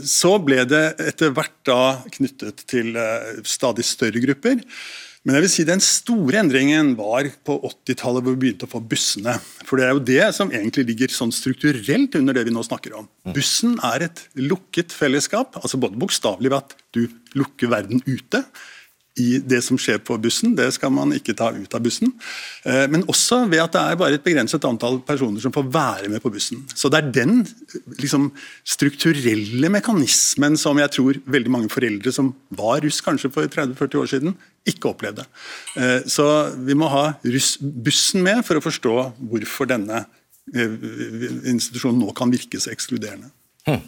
Så ble det etter hvert da knyttet til stadig større grupper. Men jeg vil si den store endringen var på 80-tallet, hvor vi begynte å få bussene. For Det er jo det som egentlig ligger sånn strukturelt under det vi nå snakker om. Mm. Bussen er et lukket fellesskap, altså både bokstavelig ved at du lukker verden ute, i det som skjer på bussen. Det skal man ikke ta ut av bussen. Eh, men også ved at det er bare et begrenset antall personer som får være med på bussen. Så det er den liksom, strukturelle mekanismen som jeg tror veldig mange foreldre som var russ kanskje for 30-40 år siden, ikke opplevde. Eh, så vi må ha bussen med for å forstå hvorfor denne eh, institusjonen nå kan virke så ekskluderende. Hmm.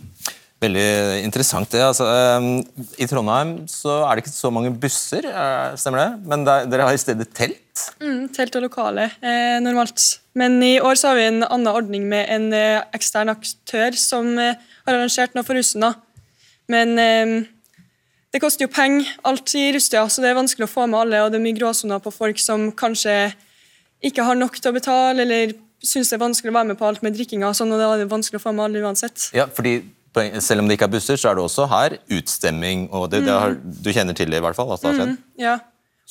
Veldig interessant det. Altså, ehm, I Trondheim så er det ikke så mange busser, eh, stemmer det? Men der, dere har i stedet telt? Mm, telt og lokale, eh, normalt. Men i år så har vi en annen ordning med en eh, ekstern aktør som eh, har arrangert noe for russen. da. Men eh, det koster jo penger, alt i Rustia, så det er vanskelig å få med alle. Og det er mye gråsoner på folk som kanskje ikke har nok til å betale, eller syns det er vanskelig å være med på alt med drikkinga, sånn, og da er det vanskelig å få med alle uansett. Ja, fordi selv om det ikke er busser, så er det også her utstemming. og det, det har, Du kjenner til det i hvert fall? at det har skjedd? Mm, ja.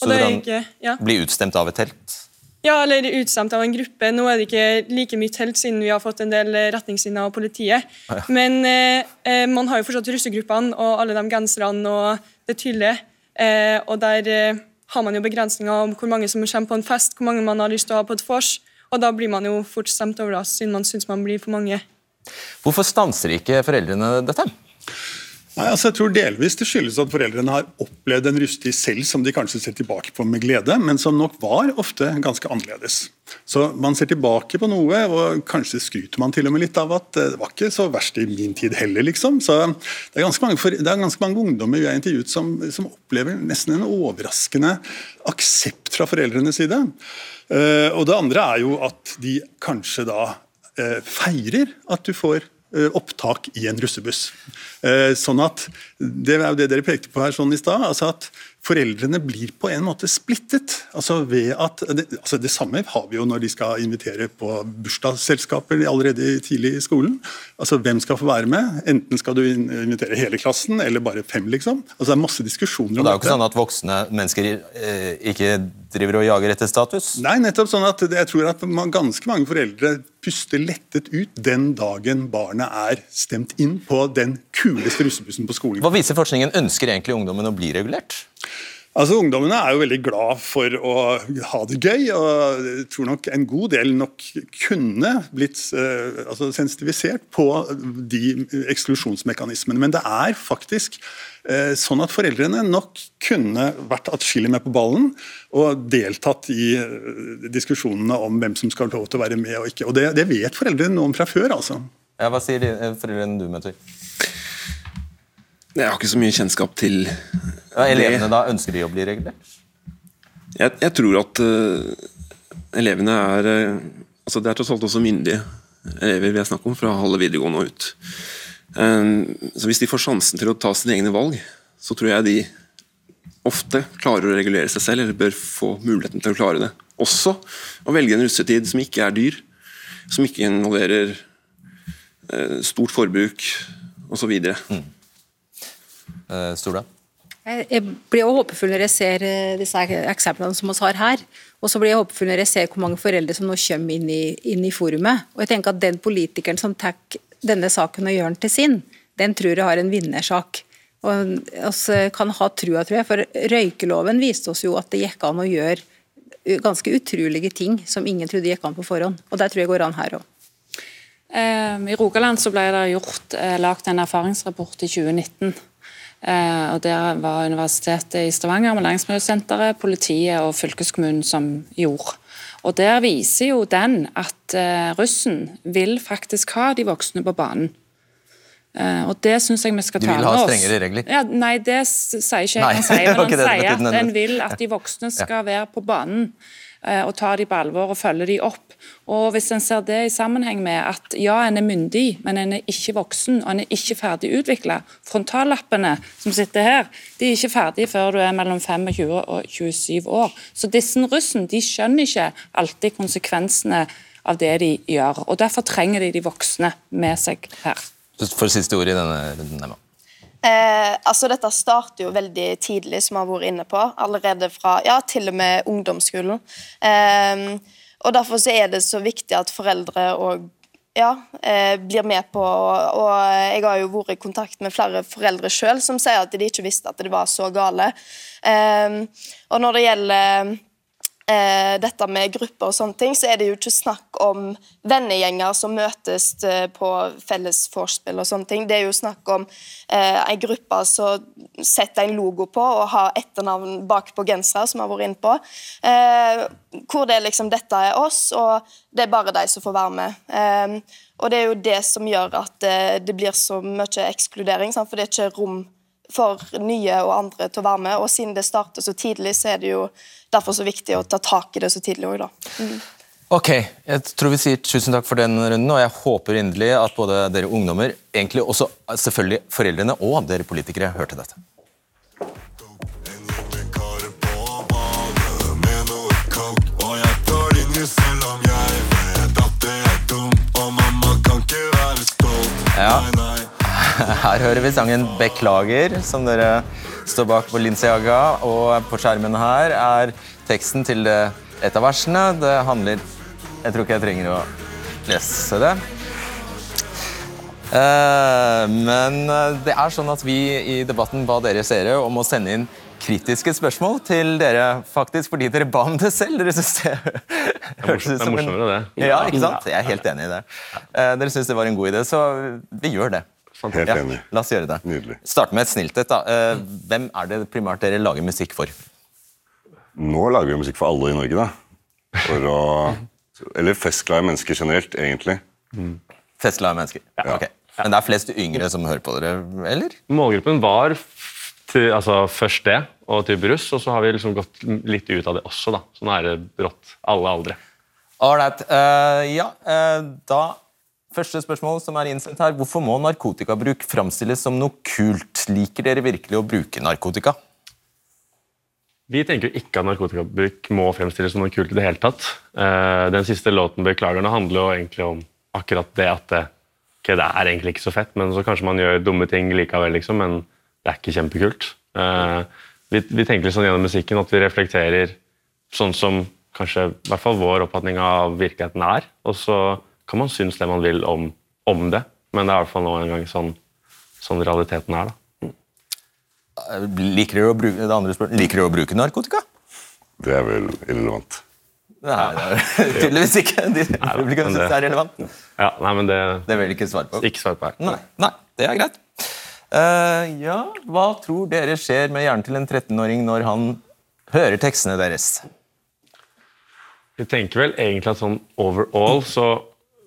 Og så du kan ikke, ja. bli utstemt av et telt? Ja, eller utstemt av en gruppe. Nå er det ikke like mye telt siden vi har fått en del retningslinjer av politiet. Ja. Men eh, eh, man har jo fortsatt russegruppene og alle de genserne og det tydelige. Eh, og der eh, har man jo begrensninger om hvor mange som kommer på en fest, hvor mange man har lyst til å ha på et vors. Og da blir man jo fort stemt over, siden man syns man blir for mange. Hvorfor stanser ikke foreldrene dette? Nei, altså jeg tror Delvis det skyldes at foreldrene har opplevd en rustig selv som de kanskje ser tilbake på med glede, men som nok var ofte ganske annerledes. Så Man ser tilbake på noe, og kanskje skryter man til og med litt av at det var ikke så verst i min tid heller. liksom. Så Det er ganske mange, det er ganske mange ungdommer vi har intervjuet som, som, opplever nesten en overraskende aksept fra foreldrenes side. Uh, og Det andre er jo at de kanskje da Eh, feirer at du får eh, opptak i en russebuss. Eh, sånn at, Det er jo det dere pekte på her sånn i stad. Altså at foreldrene blir på en måte splittet. Altså ved at, altså det samme har vi jo når de skal invitere på bursdagsselskaper allerede tidlig i skolen. Altså Hvem skal få være med? Enten skal du invitere hele klassen, eller bare fem. liksom. Altså Det er masse diskusjoner om dette. Det er jo ikke sånn at voksne mennesker eh, ikke driver og jager etter status? Nei, nettopp sånn at jeg tror at ganske mange foreldre puster lettet ut den dagen barnet er stemt inn på den kuleste russebussen på skolen. Hva viser forskningen? Ønsker egentlig ungdommen å bli regulert? Altså Ungdommene er jo veldig glad for å ha det gøy, og jeg tror nok en god del nok kunne blitt uh, altså sensitivisert på de eksklusjonsmekanismene. Men det er faktisk uh, sånn at foreldrene nok kunne vært atskillig med på ballen og deltatt i uh, diskusjonene om hvem som skal ha lov til å være med og ikke. Og det, det vet foreldrene noe om fra før. altså. Ja, hva sier de, foreldrene du møter? Jeg har ikke så mye kjennskap til ja, Elevene da, Ønsker de å bli regulert? Jeg, jeg tror at uh, elevene er uh, altså Det er tross alt også myndige elever vi er snakk om, fra halve videregående og ut. Um, så Hvis de får sjansen til å ta sine egne valg, så tror jeg de ofte klarer å regulere seg selv, eller bør få muligheten til å klare det. Også å velge en russetid som ikke er dyr, som ikke involverer uh, stort forbruk osv. Mm. Uh, Stora? Jeg blir også håpefull når jeg ser eh, disse eksemplene som vi har her. Og så blir jeg håpefull når jeg ser hvor mange foreldre som nå kommer inn i, inn i forumet. Og jeg tenker at Den politikeren som tar denne saken og gjør den til sin, den tror jeg har en vinnersak. Og Vi kan ha trua, tror jeg, for røykeloven viste oss jo at det gikk an å gjøre ganske utrolige ting som ingen trodde gikk an på forhånd. Og Der tror jeg går an her òg. Eh, I Rogaland så ble det gjort, eh, lagt en erfaringsrapport i 2019. Eh, og Der var Universitetet i Stavanger Læringsmiljøsenteret, politiet og fylkeskommunen som gjorde. Og Der viser jo den at eh, russen vil faktisk ha de voksne på banen. Eh, og det syns jeg vi skal ta vil med ha oss. strengere regler? Ja, nei, det sier ikke jeg han sier, men han sier at en vil at de voksne skal være på banen. Eh, Og tar de på alvor og følger de opp. Og Hvis en ser det i sammenheng med at ja, en er myndig, men en er ikke voksen og en er ikke ferdig utvikla. Frontallappene som sitter her, de er ikke ferdige før du er mellom 25 og 27 år. Så disse russen de skjønner ikke alltid konsekvensene av det de gjør. og Derfor trenger de de voksne med seg her. For siste ord i denne runden. Emma. Eh, altså Dette starter jo veldig tidlig, som vi har vært inne på. Allerede fra ja, til og med ungdomsskolen. Eh, og Derfor så er det så viktig at foreldre og ja, eh, blir med på Og jeg har jo vært i kontakt med flere foreldre sjøl som sier at de ikke visste at det var så gale. Eh, og når det gjelder eh, dette med grupper og sånne ting, så er det jo ikke snakk om vennegjenger som møtes eh, på felles vorspiel og sånne ting. Det er jo snakk om eh, en gruppe som setter en logo på og har etternavn bak på genser, som har vært inne på. Eh, hvor det er liksom dette er oss, og det er bare de som får være med. Eh, og det er jo det som gjør at eh, det blir så mye ekskludering, sant? for det er ikke rom for nye og andre til å være med. Og siden det starter så tidlig, så er det jo derfor så viktig å ta tak i det så tidlig òg, da. Mm. Ok, jeg tror vi sier tusen takk for den runden, og jeg håper inderlig at både dere ungdommer, egentlig også selvfølgelig foreldrene og dere politikere, hørte dette. Her hører vi sangen 'Beklager', som dere står bak på Linciaga. Og på skjermen her er teksten til et av versene. Det handler Jeg tror ikke jeg trenger å lese det. Eh, men eh, det er sånn at vi i debatten ba dere seere om å sende inn kritiske spørsmål til dere, faktisk fordi dere ba om det selv. Dere synes det det er morsommere, det. Ja, ikke sant? Jeg er helt enig i det. Eh, Dere syns det var en god idé, så vi gjør det. Helt Ja, enig. La oss gjøre det. Nydelig. Start med et snilt et. da. Eh, Hvem er det primært dere lager musikk for? Nå lager vi musikk for alle i Norge, da. For å Eller festglade mennesker generelt, egentlig. Festglade mennesker. Ok. Men det er flest yngre som hører på dere, eller? Målgruppen var til, altså, først det, og til brus, og så har vi liksom gått litt ut av det også. da. Så nå er det brått alle aldre. Ålreit. Uh, ja, uh, da Første spørsmål som er innsendt her. Hvorfor må narkotikabruk framstilles som noe kult? Liker dere virkelig å bruke narkotika? Vi tenker jo ikke at narkotikabruk må fremstilles som noe kult i det hele tatt. Eh, Den siste låten, 'Beklagerne', handler jo egentlig om akkurat det at det, okay, det er egentlig ikke så fett, men så kanskje man gjør dumme ting likevel, liksom, men det er ikke kjempekult. Eh, Vi, vi tenker sånn gjennom musikken at vi reflekterer sånn som kanskje i hvert fall vår oppfatning av virkeligheten er, og så kan man synes det man vil om, om det, men det er i hvert fall nå en gang sånn, sånn realiteten er. da. Eh, Liker dere å bruke, det andre spørsmålet, liker dere å bruke narkotika? Det er vel irrelevant. Nei, det er tydeligvis ikke. De publikum syns det- det er relevant. Ja, nei, men det, Det vil de ikke svare på. Ikke svare på her. Nei, nei, det er greit. Uh, ja, hva tror dere skjer med hjernen til en 13-åring når han hører tekstene deres? Vi tenker vel egentlig at sånn overall så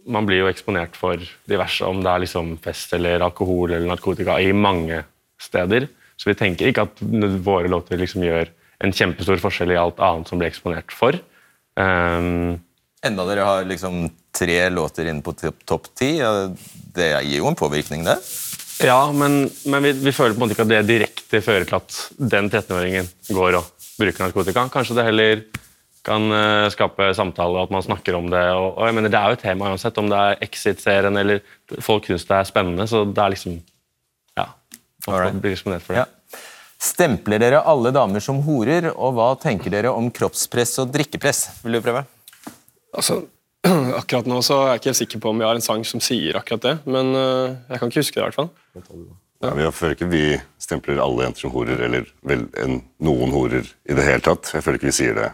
man blir jo eksponert for diverse, om det er liksom fest eller alkohol eller narkotika i mange steder. Så vi tenker ikke at våre låter liksom gjør en kjempestor forskjell i alt annet som blir eksponert for. Um, Enda dere har liksom tre låter inne på topp top ti. Det gir jo en påvirkning, det. ja, men, men vi, vi føler på en måte ikke at det direkte fører til at den 13-åringen går og bruker narkotika. Kanskje det heller kan eh, skape samtale, at man snakker om det. Og, og jeg mener, Det er jo et tema uansett, om det er Exit-serien eller folk syns det er spennende. Så det er liksom Ja. Man blir eksponert for det. Stempler dere alle damer som horer, og hva tenker dere om kroppspress og drikkepress? Vil du prøve? Altså, akkurat nå så er jeg ikke helt sikker på om vi har en sang som sier akkurat det, men uh, jeg kan ikke huske det i hvert fall. Ja, vi føler ikke vi stempler alle jenter som horer, eller vel en, noen horer i det hele tatt. Jeg føler ikke vi sier det.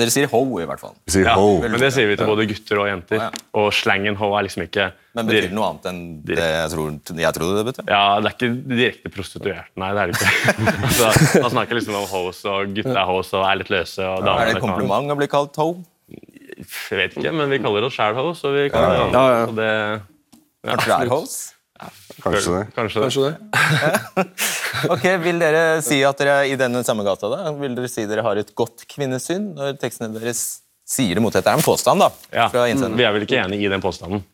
Dere sier ho, i hvert fall. Ja, ho. Men det sier vi til både gutter og jenter. Og slangen ho er liksom ikke Men betyr det noe annet enn det jeg, tror, jeg trodde det betyr? Ja, det er ikke direkte prostituert, nei. det er det ikke. altså, Man snakker liksom om hoes, og gutta er hoes og er litt løse. Og damer Er det et kompliment å bli kalt ho? Jeg vet ikke, men vi kaller oss sjæl hoes. Og vi kaller Ja, det, ja. Ja, ja. Det ja, Kanskje det? Kanskje det. Kanskje det. Ok, Vil dere si at dere er i denne samme gata da, vil dere si dere har et godt kvinnesyn når tekstene deres sier det mot Det er en påstand, da. Ja, fra. Vi er vel ikke enig i den påstanden.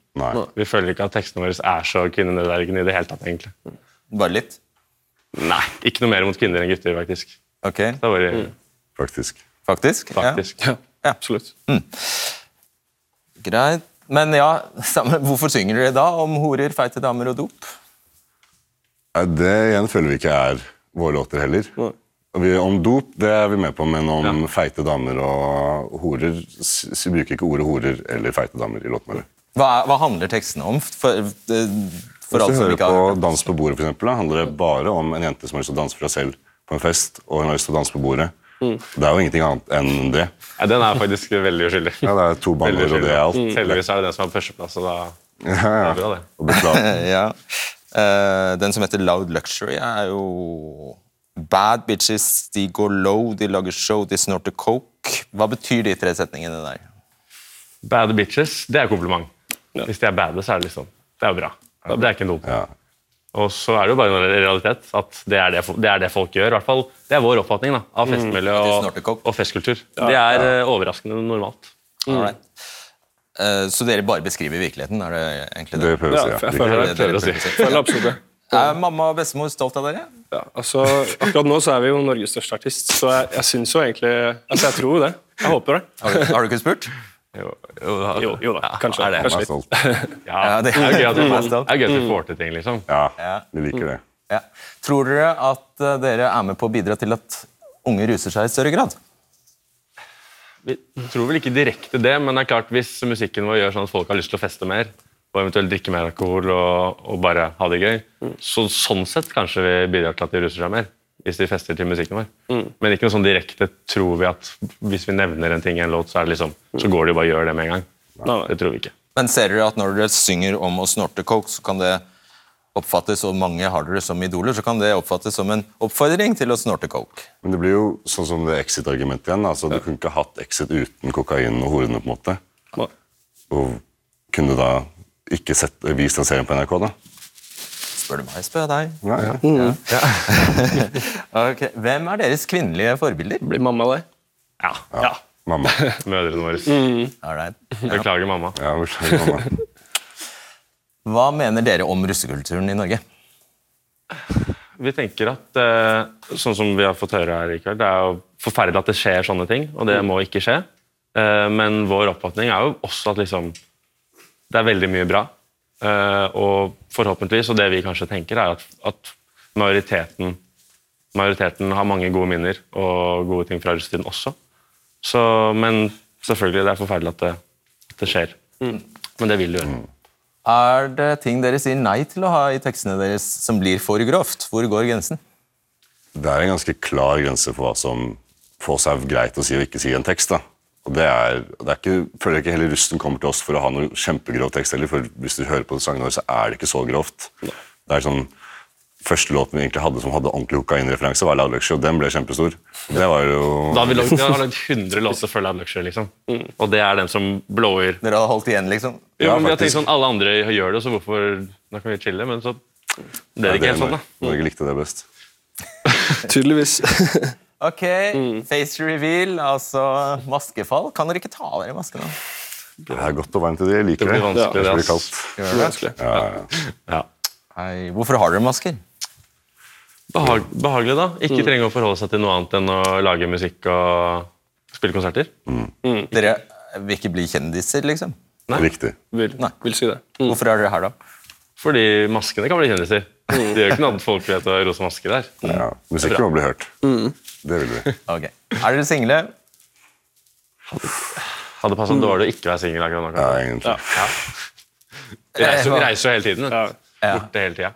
Vi føler ikke at tekstene våre er så kvinnenedverdigende i det hele tatt. egentlig. Bare litt? Nei, ikke noe mer mot kvinner enn gutter, faktisk. Ok. Det var, mm. Faktisk. Faktisk? Faktisk. Ja. Absolutt. Greit. Men ja, hvorfor synger dere da om horer, feite damer og dop? Det igjen føler vi ikke er våre låter heller. Vi, om dop det er vi med på, men om feite damer og horer Vi bruker ikke ordet horer eller feite damer i låtene. Hva, hva handler tekstene om? For, eh, for Hvis vi du hører på har Dans på bordet, for eksempel, da, handler det bare om en jente som har lyst til å danse for seg selv på en fest, og hun har lyst til å danse på bordet. Det er jo ingenting annet enn det. Ja, den er faktisk veldig uskyldig. Ja, det er to baller, og det er alt. Mm. Heldigvis er det den som har førsteplass, og da Ja, ja. det er bra, det. Ja. Uh, den som heter Loud Luxury, er jo Bad bitches, de går low, de lager show, de snorter coke. Hva betyr de tre setningene der? Bad bitches, det er kompliment. Hvis de er bade, så er det liksom Det er jo bra. Det er ikke noe. Og så er det jo bare en realitet at det er det, det er det folk gjør. I hvert fall, Det er vår oppfatning da, av Mm. festmiljø og, og festkultur. Ja. Det er Ja. eh, overraskende normalt. Alright. Uh, så dere bare beskriver virkeligheten? er det egentlig det? Det prøver vi å si, ja. jeg føler det. Prøver å si. prøver å si. Føler absolutt det. Er mamma og bestemor stolt av dere? Ja, altså, akkurat nå så er vi jo Norges største artist, så jeg, jeg syns jo egentlig Altså, jeg tror jo det. Jeg håper det. Har du, har du ikke spurt? Jo, Jo, jo da, kanskje. er det. kanskje litt. stolt. Ja, Ja, det det- er gøy at vi får, det er gøy at vi får til ting, liksom. Ja, vi liker det. Ja. Tror dere at eh, dere er med på å bidra til at unge ruser seg i større grad? Vi tror vel ikke direkte det, men det er klart hvis musikken vår gjør sånn at folk har lyst til å feste mer, og eventuelt drikke mer alkohol og, og bare ha det gøy, så sånn sett kanskje vi bidrar til at de ruser seg mer. Hvis de fester til musikken vår. Men ikke noe sånn direkte tror vi at hvis vi nevner en ting i en låt, så, er det liksom, så går de bare å gjør det med en gang. Det tror vi ikke. Men ser dere at når dere synger om å snorte coke, så kan det oppfattes, og mange har dere som idoler, så kan det oppfattes som en oppfordring til å snorte coke. Men det blir jo sånn som det exit-argumentet igjen. Altså, Du kunne ikke hatt exit uten kokain og horene, på en måte. Og kunne da ikke sett, vist den serien på NRK, da? Spør du meg, spør jeg deg. Ja, ja. Ja. Ok, Hvem er deres kvinnelige forbilder? Blir mamma det? Ja. Ja. Mamma. Mødrene våre. Alright. Beklager, mamma. Ja, beklager, mamma. Hva mener dere om russekulturen i Norge? Vi tenker at, eh, sånn som vi har fått høre her i kveld, det er jo forferdelig at det skjer sånne ting, og det må ikke skje. Eh, Men vår oppfatning er jo også at liksom, det er veldig mye bra. Eh, Og forhåpentligvis, og det vi kanskje tenker, er at, at majoriteten, majoriteten har mange gode minner og gode ting fra russetiden også. Så, men selvfølgelig, det er forferdelig at det, at det skjer. Men det vil det gjøre. Er det ting dere sier nei til å ha i tekstene deres som blir for grovt? Hvor går grensen? Det er en ganske klar grense for hva som får er greit å si og ikke si i en tekst. da. Og det er, det er ikke, føler jeg ikke heller russen kommer til oss for å ha noe kjempegrovt tekst heller, for hvis du hører på sangene våre, så er det ikke så grovt. Det er sånn, Første låten vi egentlig hadde som hadde ordentlig kokainreferanse, var Loud Luxury, og den ble kjempestor. Det var jo... Da har vi lagd, har lagd 100 låter før Loud Luxury, liksom. Og det er den som blower. Dere har holdt igjen, liksom? Jo, Ja, men vi har tenkt sånn, Alle andre gjør det, så hvorfor Da kan vi chille, men så Det er Nei, ikke helt sånn, da. Norge likte det best. Tydeligvis. Ok, face reveal, altså maskefall. Kan dere ikke ta av dere maskene? Det er godt og varmt i det. Jeg liker Det det. blir vanskelig, det det, blir vanskelig? Ja, ja. Ja. Hei, hvorfor har dere masker? Behag, behagelig, da. Ikke trenge å forholde seg til noe annet enn å lage musikk og spille konserter. Dere vil ikke bli kjendiser, liksom? Nei. Riktig. Vil, Nei. vil si det. Hvorfor er dere her, da? Fordi maskene kan bli kjendiser. Det gjør ikke noe annet folk vet å rosa masker der. Ja, Musikken må bli hørt. Det vil vi. Ok. Er dere single? Hadde passet dårlig å ikke være singel akkurat nå. Ja, kanskje. egentlig. Ja. reiser, reiser jo hele tiden. vet du. Ja. Borte hele tida.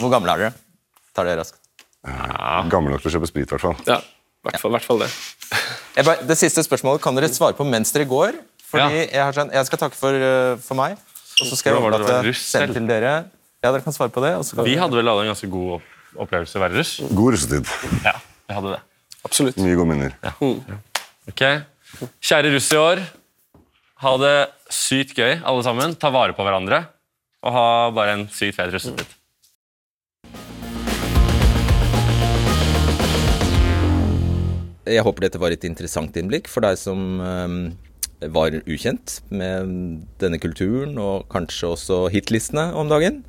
Hvor gamle er dere? Tar det raskt. Gammel nok til å kjøpe sprit, i hvert fall. Ja, i hvert fall, hvert fall det. Jeg bare, det siste spørsmålet kan dere svare på mens dere går. Fordi jeg, har sånn- jeg skal takke for, uh, for meg, og så skal jeg Hvordan var det å være overlate russ selv selv? til dere. Ja, dere kan svare på det. Og så kan Vi dere- hadde vel alle en ganske god opp- opplevelse å være russ? God russetid. Ja, vi hadde det. Absolutt. Mye gode minner. Ok. Kjære russ i år. Ha det sykt gøy, alle sammen. Ta vare på hverandre. Og ha bare en sykt fet russetid. Jeg håper dette var et interessant innblikk for deg som eh, var ukjent med denne kulturen, og kanskje også hitlistene om dagen.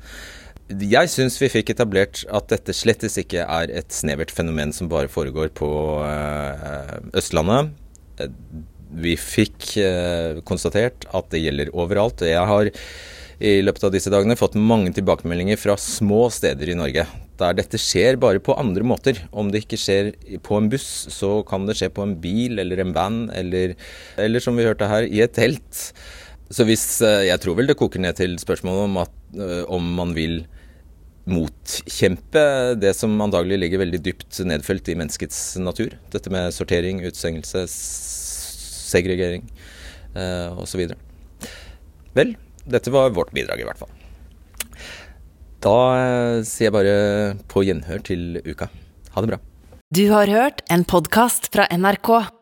Jeg syns vi fikk etablert at dette slettes ikke er et snevert fenomen som bare foregår på eh, Østlandet. Vi fikk eh, konstatert at det gjelder overalt. Jeg har i løpet av disse dagene fått mange tilbakemeldinger fra små steder i Norge der dette skjer bare på andre måter. Om det ikke skjer på en buss, så kan det skje på en bil eller en van, eller, eller som vi hørte her, i et telt. Så hvis eh, Jeg tror vel det koker ned til spørsmålet om, at, eh, om man vil motkjempe det som antagelig ligger veldig dypt nedfelt i menneskets natur. Dette med sortering, utestengelse, segregering eh, osv. Vel, dette var vårt bidrag i hvert fall. Da eh, sier jeg bare på gjenhør til uka. Ha det bra. Du har hørt en podkast fra NRK.